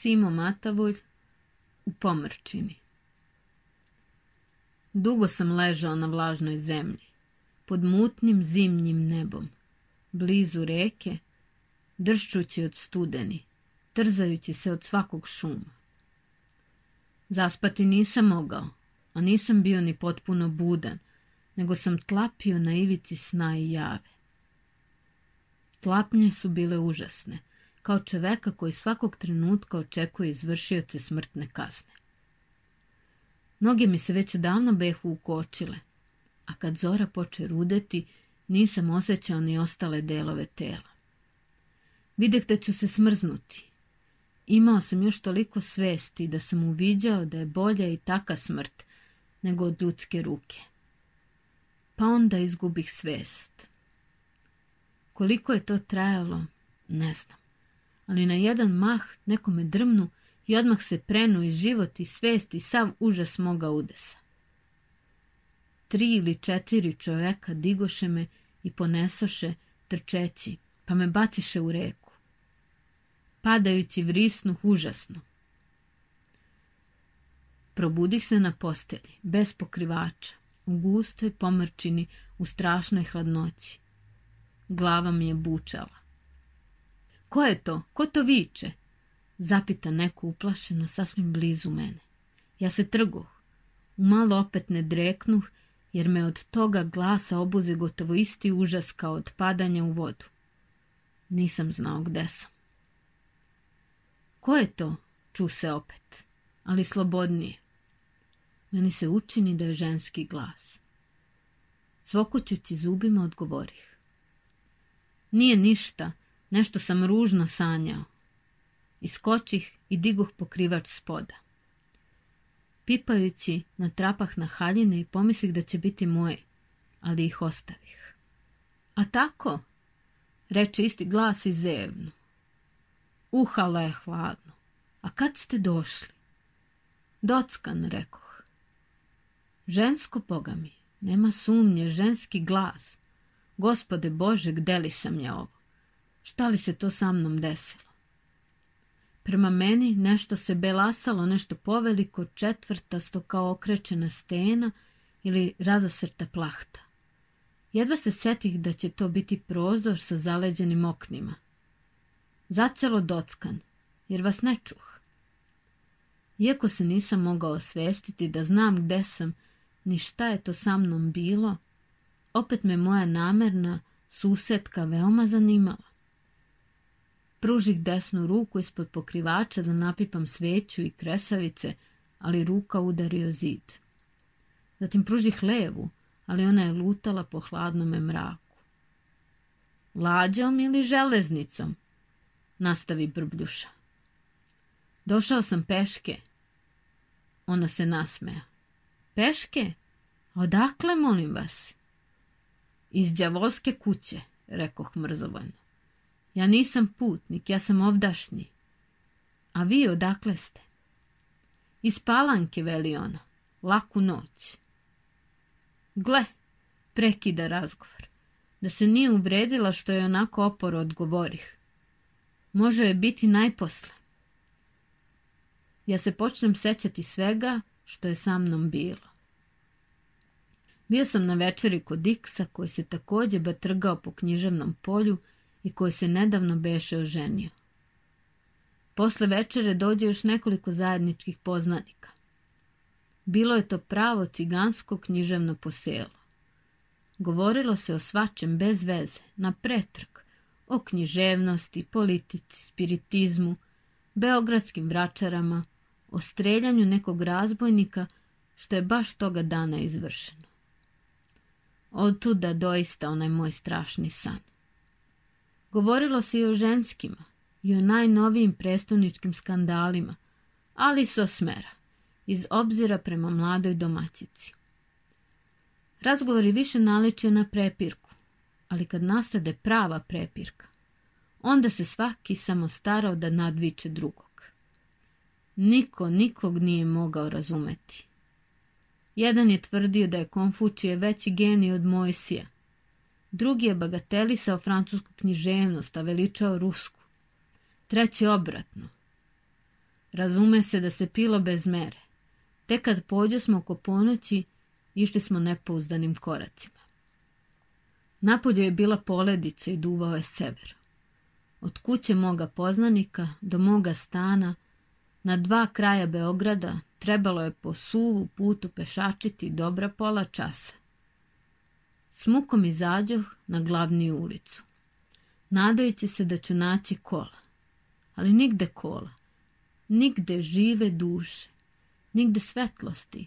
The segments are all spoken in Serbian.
Simo Matavulj u pomrčini. Dugo sam ležao na vlažnoj zemlji, pod mutnim zimnjim nebom, blizu reke, dršćući od studeni, trzajući se od svakog šuma. Zaspati nisam mogao, a nisam bio ni potpuno budan, nego sam tlapio na ivici sna i jave. Tlapnje su bile užasne, kao čoveka koji svakog trenutka očekuje izvršioce smrtne kazne. Noge mi se već davno behu ukočile, a kad zora poče rudeti, nisam osjećao ni ostale delove tela. Videh da ću se smrznuti. Imao sam još toliko svesti da sam uviđao da je bolja i taka smrt nego od ljudske ruke. Pa onda izgubih svest. Koliko je to trajalo, ne znam. Ali na jedan mah nekome drmnu i odmah se prenu i život i svest i sav užas moga udesa. Tri ili četiri čoveka digoše me i ponesoše trčeći, pa me baciše u reku. Padajući vrisnuh užasno. Probudih se na postelji, bez pokrivača, u gustoj pomrčini, u strašnoj hladnoći. Glava mi je bučala. Ko je to? Ko to viče? Zapita neko uplašeno sasvim blizu mene. Ja se trguh. Umalo opet ne dreknuh, jer me od toga glasa obuze gotovo isti užas kao od padanja u vodu. Nisam znao gde sam. Ko je to? Ču se opet, ali slobodnije. Meni se učini da je ženski glas. Cvokućući zubima odgovorih. Nije ništa, nešto sam ružno sanjao. Iskočih i diguh pokrivač spoda. Pipajući na trapah na haljine i pomislih da će biti moje, ali ih ostavih. A tako, reče isti glas i zevnu. Uhala je hladno. A kad ste došli? Dockan, rekoh. Žensko, boga mi, nema sumnje, ženski glas. Gospode Bože, gde li sam ja ovo? Šta li se to sa mnom desilo? Prema meni nešto se belasalo, nešto poveliko, četvrtasto kao okrečena stena ili razasrta plahta. Jedva se setih da će to biti prozor sa zaleđenim oknima. Zacelo dockan, jer vas ne čuh. Iako se nisam mogao osvestiti da znam gde sam, ni šta je to sa mnom bilo, opet me moja namerna susetka veoma zanimala. Pružih desnu ruku ispod pokrivača da napipam sveću i kresavice, ali ruka udari o zid. Zatim pružih levu, ali ona je lutala po hladnome mraku. Lađom ili železnicom? Nastavi Brbljuša. Došao sam peške. Ona se nasmeja. Peške? Odakle, molim vas? Iz đavolske kuće, rekoh mrzovoljno. Ja nisam putnik, ja sam ovdašnji. A vi odakle ste? Iz palanke, veli ona. Laku noć. Gle, prekida razgovor. Da se nije uvredila što je onako oporo odgovorih. Može je biti najposle. Ja se počnem sećati svega što je sa mnom bilo. Bio sam na večeri kod Diksa koji se takođe batrgao po književnom polju i koji se nedavno beše oženio. Posle večere dođe još nekoliko zajedničkih poznanika. Bilo je to pravo cigansko književno poselo. Govorilo se o svačem bez veze, na pretrg, o književnosti, politici, spiritizmu, beogradskim vračarama, o streljanju nekog razbojnika što je baš toga dana izvršeno. Od tuda doista onaj moj strašni san. Govorilo se i o ženskima i o najnovijim prestoničkim skandalima, ali s osmera, iz obzira prema mladoj domaćici. Razgovor je više naličio na prepirku, ali kad nastade prava prepirka, onda se svaki samo starao da nadviče drugog. Niko nikog nije mogao razumeti. Jedan je tvrdio da je Konfučije veći genij od Mojsija, drugi je bagatelisao francusku književnost, a veličao rusku, treći obratno. Razume se da se pilo bez mere. Tek kad pođo smo oko ponoći, išli smo nepouzdanim koracima. Napolju je bila poledica i duvao je sever. Od kuće moga poznanika do moga stana, na dva kraja Beograda, trebalo je po suvu putu pešačiti dobra pola časa. S mukom izađoh na glavniju ulicu, nadajući se da ću naći kola. Ali nigde kola, nigde žive duše, nigde svetlosti,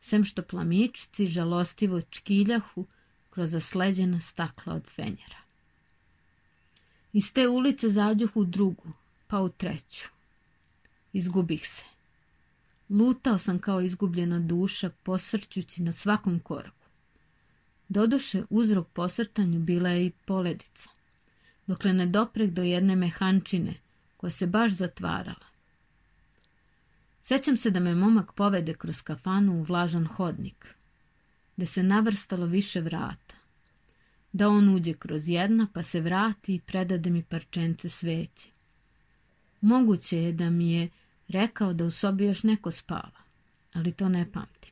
sem što plamičci žalostivo čkiljahu kroz zasleđena stakla od fenjera. Iz te ulice zađoh u drugu, pa u treću. Izgubih se. Lutao sam kao izgubljena duša, posrćući na svakom koraku. Doduše, uzrok posrtanju bila je i poledica, dokle ne doprek do jedne mehančine, koja se baš zatvarala. Sećam se da me momak povede kroz kafanu u vlažan hodnik, gde se navrstalo više vrata. Da on uđe kroz jedna, pa se vrati i predade mi parčence sveće. Moguće je da mi je rekao da u sobi još neko spava, ali to ne pamtim.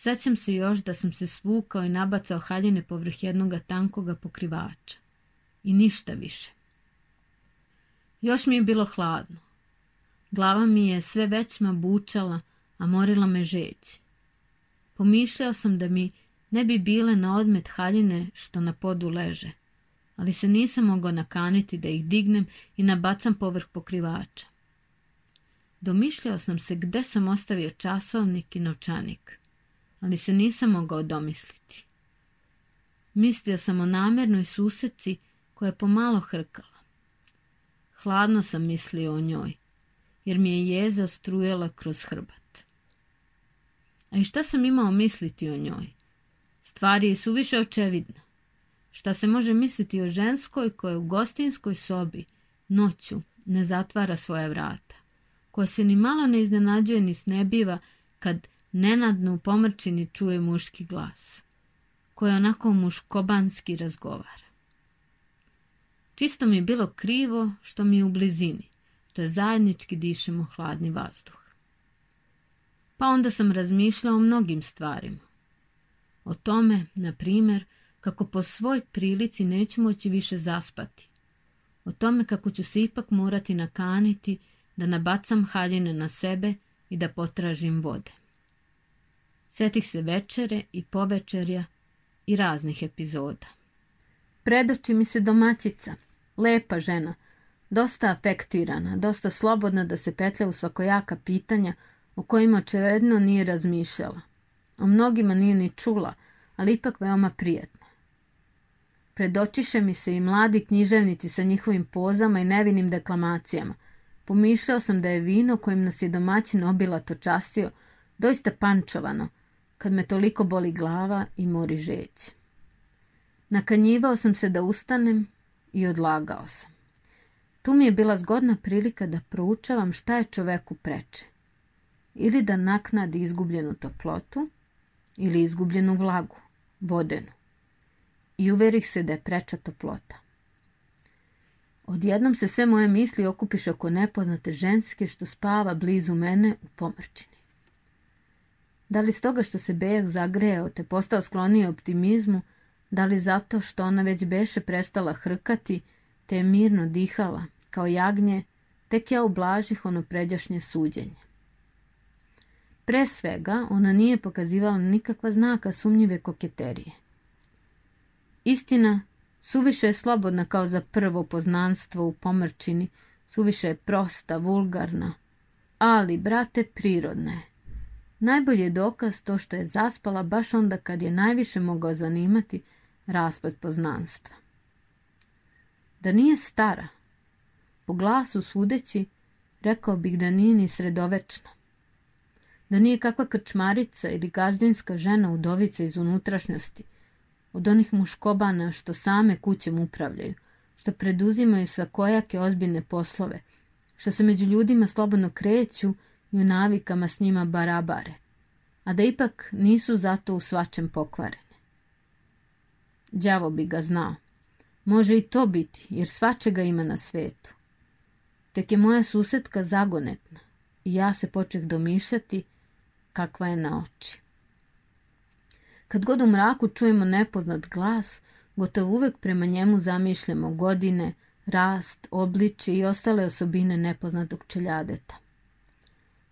Sećam se još da sam se svukao i nabacao haljine povrh jednoga tankoga pokrivača. I ništa više. Još mi je bilo hladno. Glava mi je sve većma bučala, a morila me žeć. Pomišljao sam da mi ne bi bile na odmet haljine što na podu leže, ali se nisam mogao nakaniti da ih dignem i nabacam povrh pokrivača. Domišljao sam se gde sam ostavio časovnik i novčanik, ali se nisam mogao domisliti. Mislio sam o namernoj suseci koja je pomalo hrkala. Hladno sam mislio o njoj, jer mi je jeza strujala kroz hrbat. A i šta sam imao misliti o njoj? Stvari je suviše očevidna. Šta se može misliti o ženskoj koja u gostinskoj sobi noću ne zatvara svoje vrata, koja se ni malo ne iznenađuje ni snebiva kad nenadno u pomrčini čuje muški glas, koja onako muškobanski razgovara. Čisto mi je bilo krivo što mi je u blizini, što je zajednički dišemo hladni vazduh. Pa onda sam razmišljao o mnogim stvarima. O tome, na primjer, kako po svoj prilici neću moći više zaspati. O tome kako ću se ipak morati nakaniti da nabacam haljine na sebe i da potražim vode. Setih se večere i povečerja i raznih epizoda. Predoči mi se domaćica, lepa žena, dosta afektirana, dosta slobodna da se petlja u svakojaka pitanja o kojima očevedno nije razmišljala. O mnogima nije ni čula, ali ipak veoma prijatna. Predočiše mi se i mladi književnici sa njihovim pozama i nevinim deklamacijama. Pomišljao sam da je vino kojim nas je domaćin obilato častio doista pančovano, kad me toliko boli glava i mori žeć. Nakanjivao sam se da ustanem i odlagao sam. Tu mi je bila zgodna prilika da proučavam šta je čoveku preče. Ili da naknadi izgubljenu toplotu, ili izgubljenu vlagu, vodenu. I uverih se da je preča toplota. Odjednom se sve moje misli okupiš oko nepoznate ženske što spava blizu mene u pomrčini. Da li stoga što se Bejak zagreo te postao skloniji optimizmu, da li zato što ona već beše prestala hrkati te je mirno dihala, kao jagnje, tek ja ublažih ono pređašnje suđenje. Pre svega, ona nije pokazivala nikakva znaka sumnjive koketerije. Istina, suviše je slobodna kao za prvo poznanstvo u pomrčini, suviše je prosta, vulgarna, ali, brate, prirodna je. Najbolji je dokaz to što je zaspala baš onda kad je najviše mogao zanimati raspad poznanstva. Da nije stara, po glasu sudeći, rekao bih da nije ni sredovečna. Da nije kakva krčmarica ili gazdinska žena udovica iz unutrašnjosti, od onih muškobana što same kućem upravljaju, što preduzimaju svakojake ozbiljne poslove, što se među ljudima slobodno kreću i u navikama s njima barabare, a da ipak nisu zato u svačem pokvarene. Đavo bi ga znao. Može i to biti, jer svačega ima na svetu. Tek je moja susetka zagonetna, i ja se počeh domišljati kakva je na oči. Kad god u mraku čujemo nepoznat glas, gotovo uvek prema njemu zamišljamo godine, rast, obliči i ostale osobine nepoznatog čeljadeta.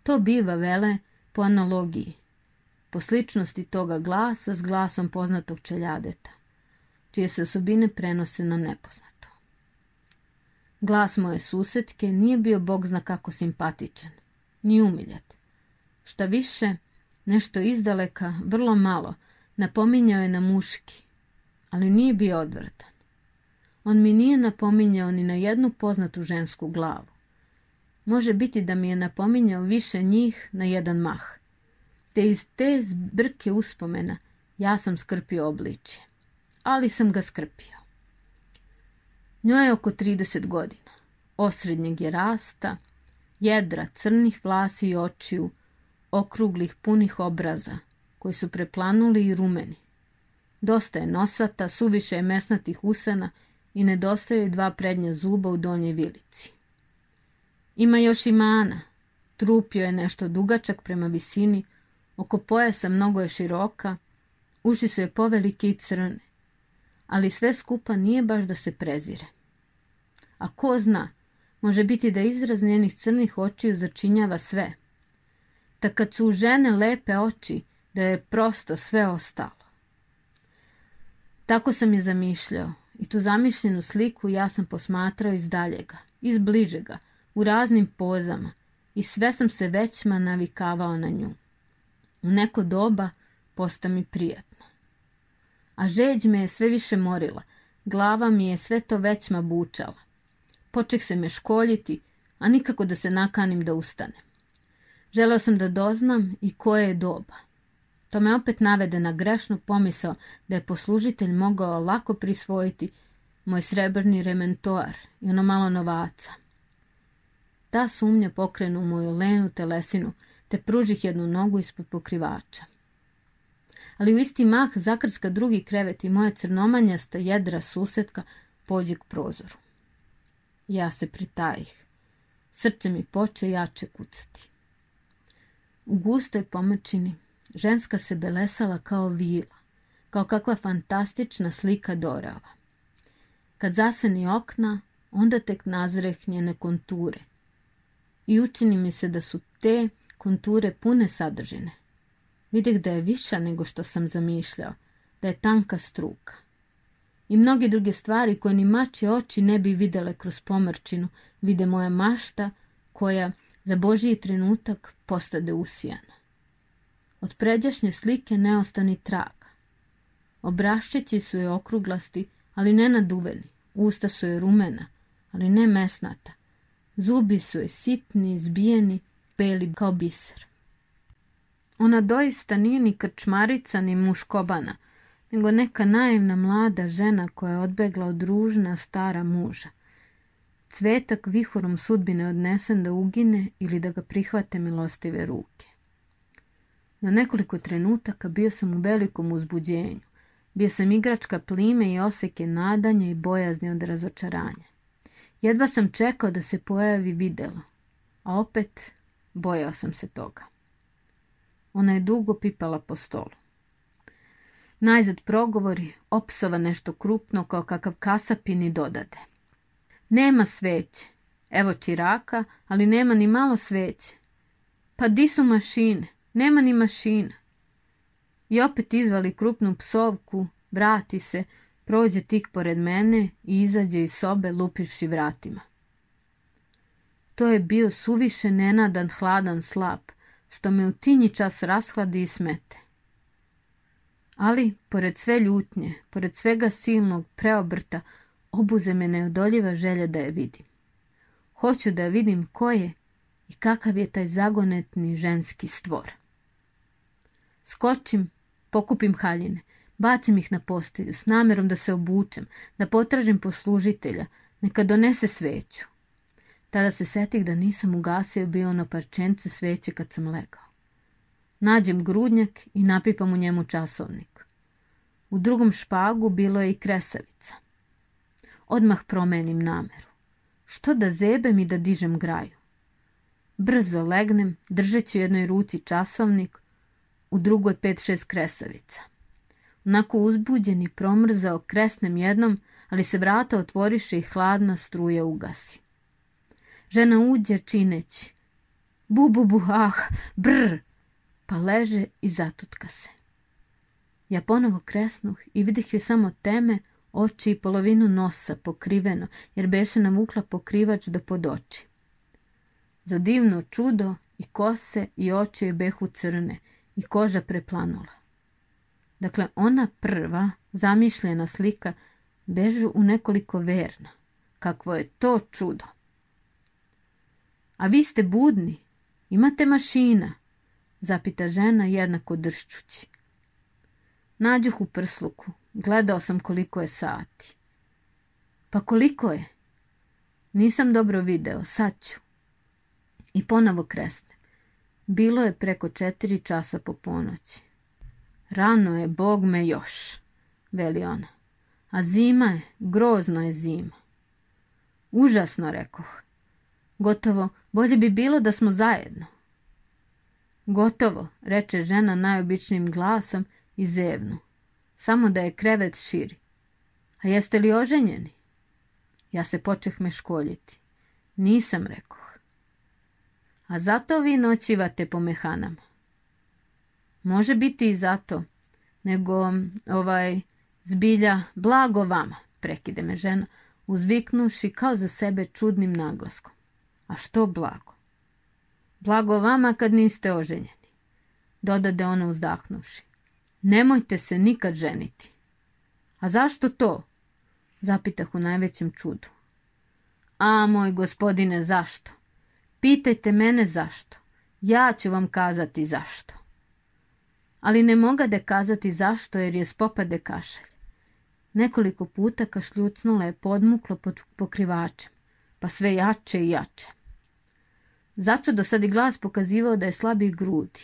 To biva, vele, po analogiji, po sličnosti toga glasa s glasom poznatog čeljadeta, čije se osobine prenose na nepoznato. Glas moje susetke nije bio bog zna kako simpatičan, ni umiljat. Šta više, nešto izdaleka, vrlo malo, napominjao je na muški, ali nije bio odvratan. On mi nije napominjao ni na jednu poznatu žensku glavu. Može biti da mi je napominjao više njih na jedan mah. Te iz te zbrke uspomena ja sam skrpio obličje. Ali sam ga skrpio. Njoj je oko 30 godina. Osrednjeg je rasta, jedra crnih vlasi i očiju, okruglih punih obraza, koji su preplanuli i rumeni. Dosta je nosata, suviše je mesnatih usana i nedostaju dva prednja zuba u donjoj vilici. Ima još i mana. Trupio je nešto dugačak prema visini, oko pojasa mnogo je široka, uši su je povelike i crne, ali sve skupa nije baš da se prezire. A ko zna, može biti da izraz njenih crnih očiju začinjava sve. Tak kad su u žene lepe oči, da je prosto sve ostalo. Tako sam je zamišljao i tu zamišljenu sliku ja sam posmatrao iz daljega, iz bližega, u raznim pozama i sve sam se većma navikavao na nju. U neko doba posta mi prijatno. A žeđ me je sve više morila, glava mi je sve to većma bučala. Poček se me školjiti, a nikako da se nakanim da ustanem. Želeo sam da doznam i koje je doba. To me opet navede na grešnu pomisao da je poslužitelj mogao lako prisvojiti moj srebrni rementoar i ono malo novaca. Ta sumnja pokrenu moju lenu telesinu, te pružih jednu nogu ispod pokrivača. Ali u isti mah zakrska drugi krevet i moja crnomanjasta jedra susetka pođe k prozoru. Ja se pritajih. Srce mi poče jače kucati. U gustoj pomrčini ženska se belesala kao vila, kao kakva fantastična slika dorava. Kad zaseni okna, onda tek nazreh njene konture. I učini mi se da su te konture pune sadržine. Videh da je viša nego što sam zamišljao, da je tanka struka. I mnoge druge stvari koje ni mače oči ne bi videle kroz pomrčinu, vide moja mašta koja za Božiji trenutak postade usijana. Od pređašnje slike ne ostani traga. Obrašćeći su je okruglasti, ali ne naduveni. Usta su je rumena, ali ne mesnata. Zubi su je sitni, zbijeni, beli kao biser. Ona doista nije ni krčmarica, ni muškobana, nego neka naivna mlada žena koja je odbegla od ružna stara muža. Cvetak vihorom sudbine odnesen da ugine ili da ga prihvate milostive ruke. Na nekoliko trenutaka bio sam u velikom uzbuđenju. Bio sam igračka plime i oseke nadanja i bojazni od razočaranja. Jedva sam čekao da se pojavi videlo, a opet bojao sam se toga. Ona je dugo pipala po stolu. Najzad progovori, opsova nešto krupno kao kakav kasapin i dodade. Nema sveće. Evo čiraka, ali nema ni malo sveće. Pa di su mašine? Nema ni mašina. I opet izvali krupnu psovku, vrati se, prođe tik pored mene i izađe iz sobe lupivši vratima. To je bio suviše nenadan hladan slap, što me u tinji čas rashladi i smete. Ali, pored sve ljutnje, pored svega silnog preobrta, obuze me neodoljiva želja da je vidim. Hoću da vidim ko je i kakav je taj zagonetni ženski stvor. Skočim, pokupim haljine, bacim ih na postelju s namerom da se obučem, da potražim poslužitelja, neka donese sveću. Tada se setih da nisam ugasio bio ono parčence sveće kad sam legao. Nađem grudnjak i napipam u njemu časovnik. U drugom špagu bilo je i kresavica. Odmah promenim nameru. Što da zebem i da dižem graju? Brzo legnem, držeći u jednoj ruci časovnik, u drugoj pet šest kresavica. Onako uzbuđen i promrzao kresnem jednom, ali se vrata otvoriše i hladna struja ugasi. Žena uđe čineći. Bu, bu, bu, ah, brr, pa leže i zatutka se. Ja ponovo kresnuh i vidih joj samo teme, oči i polovinu nosa pokriveno, jer beše navukla pokrivač do pod oči. Za divno čudo i kose i oči je behu crne i koža preplanula. Dakle, ona prva, zamišljena slika, bežu u nekoliko verna. Kakvo je to čudo! A vi ste budni, imate mašina, zapita žena jednako dršćući. Nađuh u prsluku, gledao sam koliko je sati. Pa koliko je? Nisam dobro video, sad ću. I ponovo kresne. Bilo je preko četiri časa po ponoći. Rano je, Bog me još, veli ona. A zima je, grozno je zima. Užasno, rekoh. Gotovo, bolje bi bilo da smo zajedno. Gotovo, reče žena najobičnijim glasom i zevnu. Samo da je krevet širi. A jeste li oženjeni? Ja se počeh meškoljiti. Nisam, rekoh. A zato vi noćivate po mehanama. Može biti i zato, nego ovaj zbilja blago vama, prekide me žena, uzviknuši kao za sebe čudnim naglaskom. A što blago? Blago vama kad niste oženjeni, dodade ona uzdahnuvši. Nemojte se nikad ženiti. A zašto to? Zapitah u najvećem čudu. A, moj gospodine, zašto? Pitajte mene zašto. Ja ću vam kazati zašto. Ali ne mogade kazati zašto jer je spopade kašalj. Nekoliko puta kašljucnula je podmuklo pod pokrivačem, pa sve jače i jače. Začu do sad i glas pokazivao da je slabih grudi.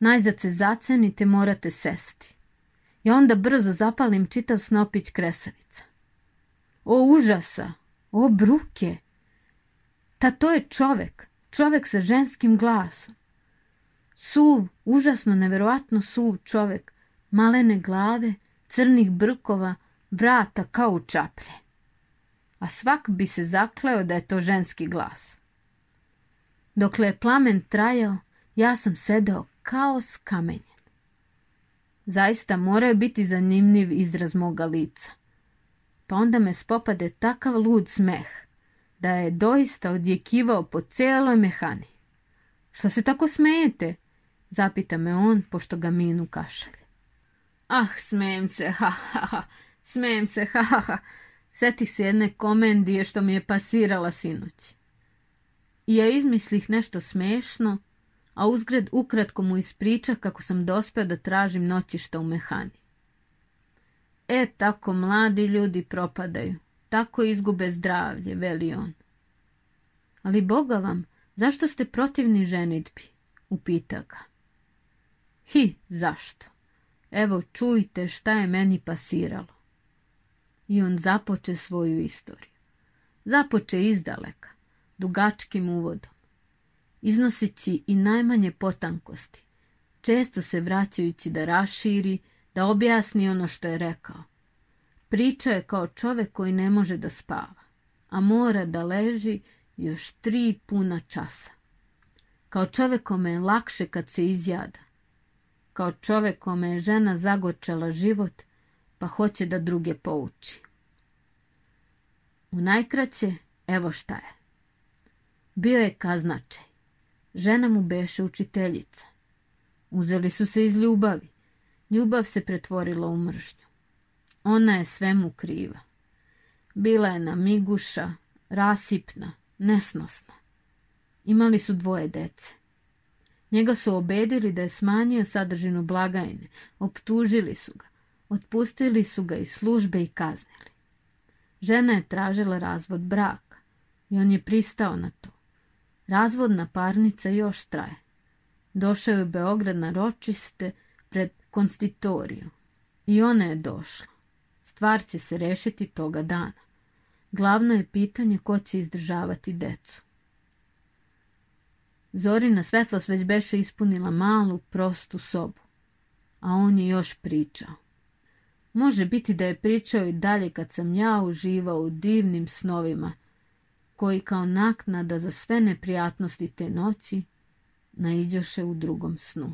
Najzad se zacenite, morate sesti. Ja onda brzo zapalim čitav snopić kresavica. O užasa! O bruke! Ta to je čovek, čovek sa ženskim glasom. Suv, užasno, neverovatno suv čovek, malene glave, crnih brkova, vrata kao u čaplje. A svak bi se zakleo da je to ženski glas. Dokle je plamen trajao, ja sam sedeo kao skamenjen. Zaista morao biti zanimljiv izraz moga lica. Pa onda me spopade takav lud smeh, da je doista odjekivao po cijeloj mehani. Što se tako smejete? Zapita me on, pošto ga minu kašalje. Ah, smijem se, ha, ha, ha, smijem se, ha, ha, ha. Setih se jedne komendije što mi je pasirala sinoć. I ja izmislih nešto smešno, a uzgred ukratko mu ispriča kako sam dospeo da tražim noćišta u mehani. E, tako mladi ljudi propadaju, tako izgube zdravlje, veli on. Ali Boga vam, zašto ste protivni ženitbi? Upita ga. Hi, zašto? Evo, čujte šta je meni pasiralo. I on započe svoju istoriju. Započe izdaleka, dugačkim uvodom iznoseći i najmanje potankosti, često se vraćajući da raširi, da objasni ono što je rekao. Priča je kao čovek koji ne može da spava, a mora da leži još tri puna časa. Kao čovek kome je lakše kad se izjada. Kao čovek kome je žena zagorčala život, pa hoće da druge pouči. U najkraće, evo šta je. Bio je kaznačaj. Žena mu beše učiteljica. Uzeli su se iz ljubavi. Ljubav se pretvorila u mržnju. Ona je svemu kriva. Bila je namiguša, rasipna, nesnosna. Imali su dvoje dece. Njega su obedili da je smanjio sadržinu blagajne, optužili su ga, otpustili su ga iz službe i kaznili. Žena je tražila razvod braka i on je pristao na to. Razvodna parnica još traje. Došao je u Beograd na ročiste pred konstitoriju. I ona je došla. Stvar će se rešiti toga dana. Glavno je pitanje ko će izdržavati decu. Zorina svetlost već beše ispunila malu, prostu sobu, a on je još pričao. Može biti da je pričao i dalje kad sam ja uživao u divnim snovima, koji kao naknada za sve neprijatnosti te noći naiđoše u drugom snu.